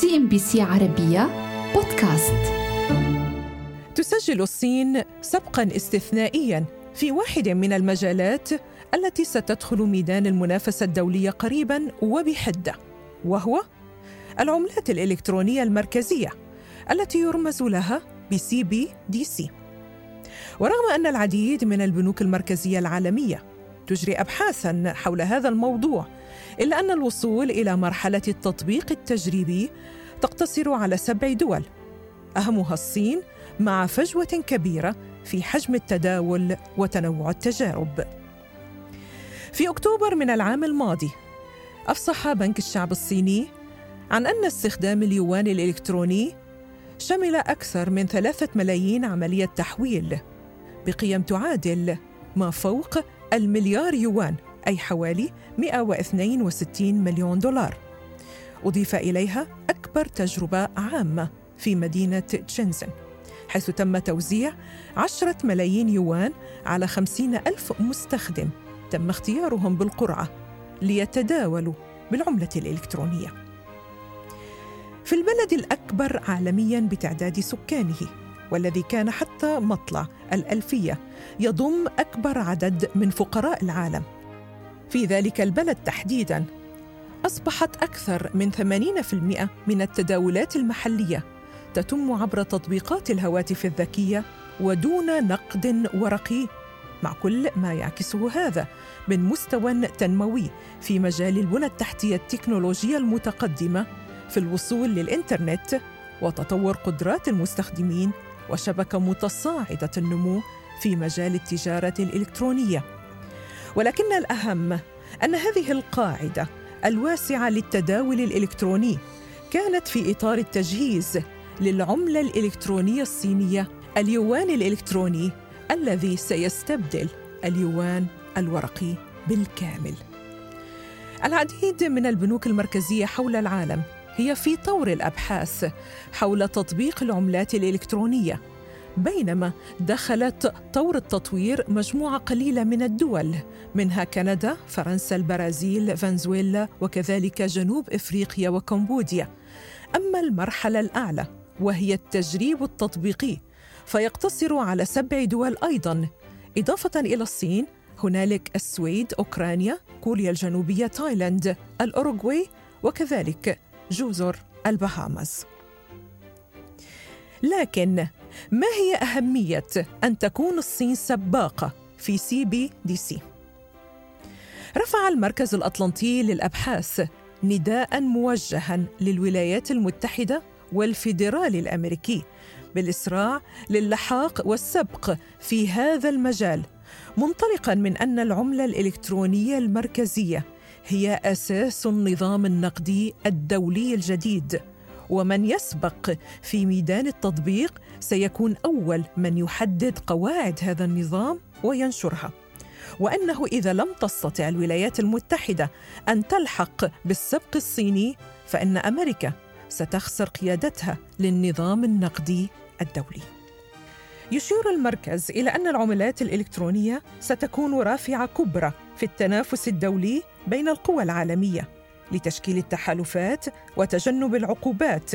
CNBC عربية بودكاست. تسجل الصين سبقا استثنائيا في واحد من المجالات التي ستدخل ميدان المنافسة الدولية قريبا وبحدة وهو العملات الإلكترونية المركزية التي يرمز لها ب CBDC. ورغم أن العديد من البنوك المركزية العالمية تجري أبحاثا حول هذا الموضوع إلا أن الوصول إلى مرحلة التطبيق التجريبي تقتصر على سبع دول أهمها الصين مع فجوة كبيرة في حجم التداول وتنوع التجارب. في أكتوبر من العام الماضي أفصح بنك الشعب الصيني عن أن استخدام اليوان الإلكتروني شمل أكثر من ثلاثة ملايين عملية تحويل بقيم تعادل ما فوق المليار يوان أي حوالي 162 مليون دولار. أضيف إليها أكبر تجربة عامة في مدينة تشنزن حيث تم توزيع عشرة ملايين يوان على خمسين ألف مستخدم تم اختيارهم بالقرعة ليتداولوا بالعملة الإلكترونية. في البلد الأكبر عالمياً بتعداد سكانه والذي كان حتى مطلع الألفية يضم أكبر عدد من فقراء العالم. في ذلك البلد تحديداً. أصبحت أكثر من 80% من التداولات المحلية تتم عبر تطبيقات الهواتف الذكية ودون نقد ورقي مع كل ما يعكسه هذا من مستوى تنموي في مجال البنى التحتية التكنولوجية المتقدمة في الوصول للإنترنت وتطور قدرات المستخدمين وشبكة متصاعدة النمو في مجال التجارة الإلكترونية. ولكن الأهم أن هذه القاعدة الواسعة للتداول الإلكتروني كانت في إطار التجهيز للعملة الإلكترونية الصينية اليوان الإلكتروني الذي سيستبدل اليوان الورقي بالكامل. العديد من البنوك المركزية حول العالم هي في طور الأبحاث حول تطبيق العملات الإلكترونية بينما دخلت طور التطوير مجموعة قليلة من الدول منها كندا، فرنسا، البرازيل، فنزويلا وكذلك جنوب إفريقيا وكمبوديا. أما المرحلة الأعلى وهي التجريب التطبيقي فيقتصر على سبع دول أيضا إضافة إلى الصين هنالك السويد، أوكرانيا، كوريا الجنوبية، تايلاند، الأوروغواي وكذلك جزر البهاماس. لكن ما هي أهمية أن تكون الصين سباقة في CBDC؟ رفع المركز الأطلنطي للأبحاث نداء موجها للولايات المتحدة والفيدرالي الأمريكي بالإسراع للحاق والسبق في هذا المجال منطلقا من أن العملة الإلكترونية المركزية هي أساس النظام النقدي الدولي الجديد ومن يسبق في ميدان التطبيق سيكون أول من يحدد قواعد هذا النظام وينشرها. وأنه إذا لم تستطع الولايات المتحدة أن تلحق بالسبق الصيني فإن أمريكا ستخسر قيادتها للنظام النقدي الدولي. يشير المركز إلى أن العملات الإلكترونية ستكون رافعة كبرى في التنافس الدولي بين القوى العالمية. لتشكيل التحالفات وتجنب العقوبات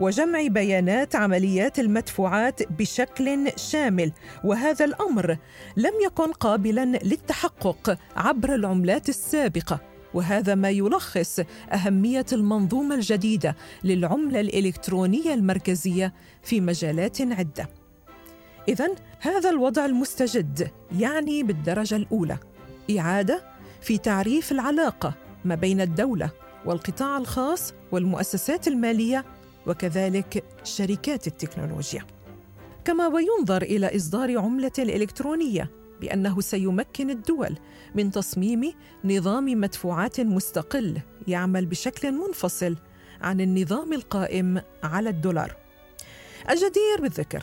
وجمع بيانات عمليات المدفوعات بشكل شامل. وهذا الأمر لم يكن قابلا للتحقق عبر العملات السابقة. وهذا ما يلخص أهمية المنظومة الجديدة للعملة الإلكترونية المركزية في مجالات عدة. اذا هذا الوضع المستجد يعني بالدرجة الأولى. إعادة في تعريف العلاقة ما بين الدولة والقطاع الخاص والمؤسسات المالية وكذلك شركات التكنولوجيا. كما وينظر إلى إصدار عملة إلكترونية بأنه سيمكن الدول من تصميم نظام مدفوعات مستقل يعمل بشكل منفصل عن النظام القائم على الدولار. الجدير بالذكر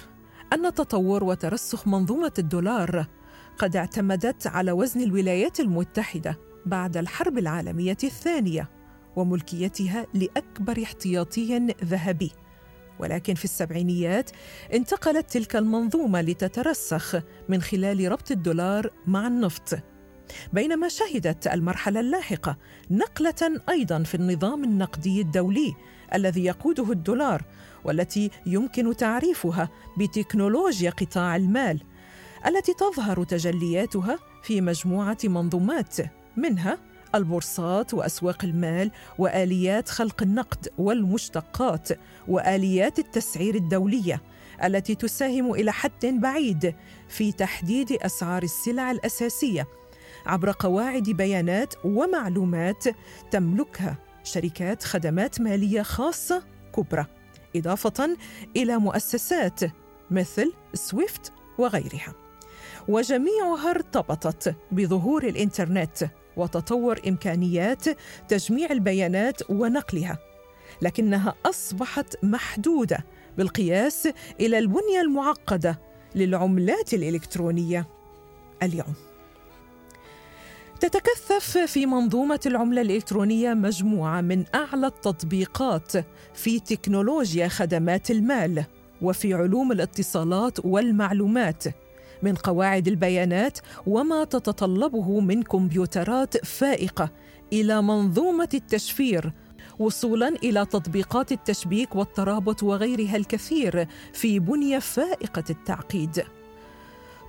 أن تطور وترسخ منظومة الدولار قد اعتمدت على وزن الولايات المتحدة بعد الحرب العالمية الثانية وملكيتها لأكبر احتياطي ذهبي. ولكن في السبعينيات انتقلت تلك المنظومة لتترسخ من خلال ربط الدولار مع النفط. بينما شهدت المرحلة اللاحقة نقلة أيضا في النظام النقدي الدولي الذي يقوده الدولار والتي يمكن تعريفها بتكنولوجيا قطاع المال التي تظهر تجلياتها في مجموعة منظومات. منها البورصات وأسواق المال وآليات خلق النقد والمشتقات وآليات التسعير الدولية التي تساهم إلى حد بعيد في تحديد أسعار السلع الأساسية عبر قواعد بيانات ومعلومات تملكها شركات خدمات مالية خاصة كبرى إضافة إلى مؤسسات مثل سويفت وغيرها. وجميعها ارتبطت بظهور الإنترنت وتطور إمكانيات تجميع البيانات ونقلها لكنها أصبحت محدودة بالقياس إلى البنية المعقدة للعملات الإلكترونية اليوم. تتكثف في منظومة العملة الإلكترونية مجموعة من أعلى التطبيقات في تكنولوجيا خدمات المال وفي علوم الاتصالات والمعلومات. من قواعد البيانات وما تتطلبه من كمبيوترات فائقة إلى منظومة التشفير وصولا إلى تطبيقات التشبيك والترابط وغيرها الكثير في بنية فائقة التعقيد.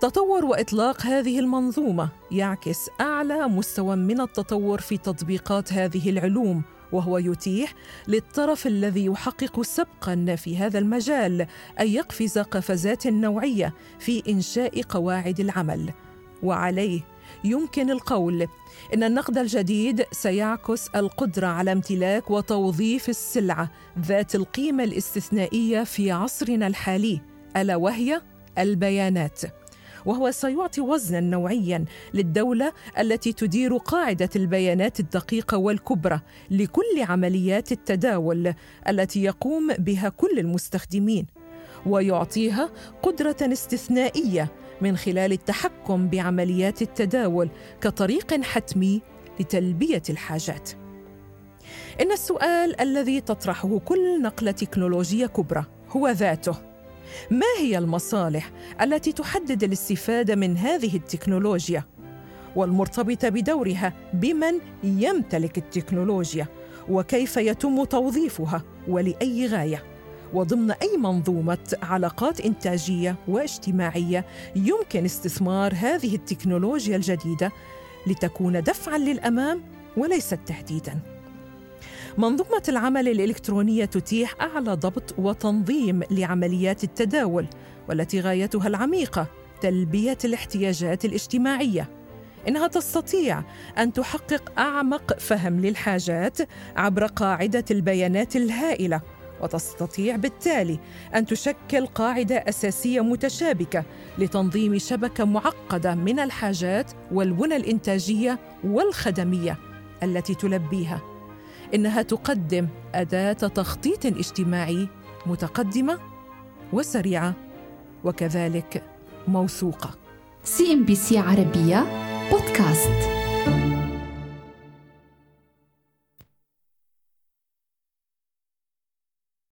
تطور وإطلاق هذه المنظومة يعكس أعلى مستوى من التطور في تطبيقات هذه العلوم وهو يتيح للطرف الذي يحقق سبقا في هذا المجال أن يقفز قفزات نوعية في إنشاء قواعد العمل. وعليه يمكن القول إن النقد الجديد سيعكس القدرة على امتلاك وتوظيف السلعة ذات القيمة الاستثنائية في عصرنا الحالي ألا وهي البيانات. وهو سيعطي وزنا نوعيا للدولة التي تدير قاعدة البيانات الدقيقة والكبرى لكل عمليات التداول التي يقوم بها كل المستخدمين ويعطيها قدرة استثنائية من خلال التحكم بعمليات التداول كطريق حتمي لتلبية الحاجات. إن السؤال الذي تطرحه كل نقلة تكنولوجية كبرى هو ذاته. ما هي المصالح التي تحدد الاستفادة من هذه التكنولوجيا؟ والمرتبطه بدورها بمن يمتلك التكنولوجيا وكيف يتم توظيفها ولأي غاية؟ وضمن أي منظومة علاقات إنتاجية واجتماعية يمكن استثمار هذه التكنولوجيا الجديدة لتكون دفعا للأمام وليست تهديدا؟ منظومة العمل الإلكترونية تتيح أعلى ضبط وتنظيم لعمليات التداول والتي غايتها العميقة تلبية الاحتياجات الاجتماعية. إنها تستطيع أن تحقق أعمق فهم للحاجات عبر قاعدة البيانات الهائلة وتستطيع بالتالي أن تشكل قاعدة أساسية متشابكة لتنظيم شبكة معقدة من الحاجات والبنى الإنتاجية والخدمية التي تلبيها. إنها تقدم أداة تخطيط اجتماعي متقدمة وسريعة وكذلك موثوقة. سي إم بي سي عربية بودكاست.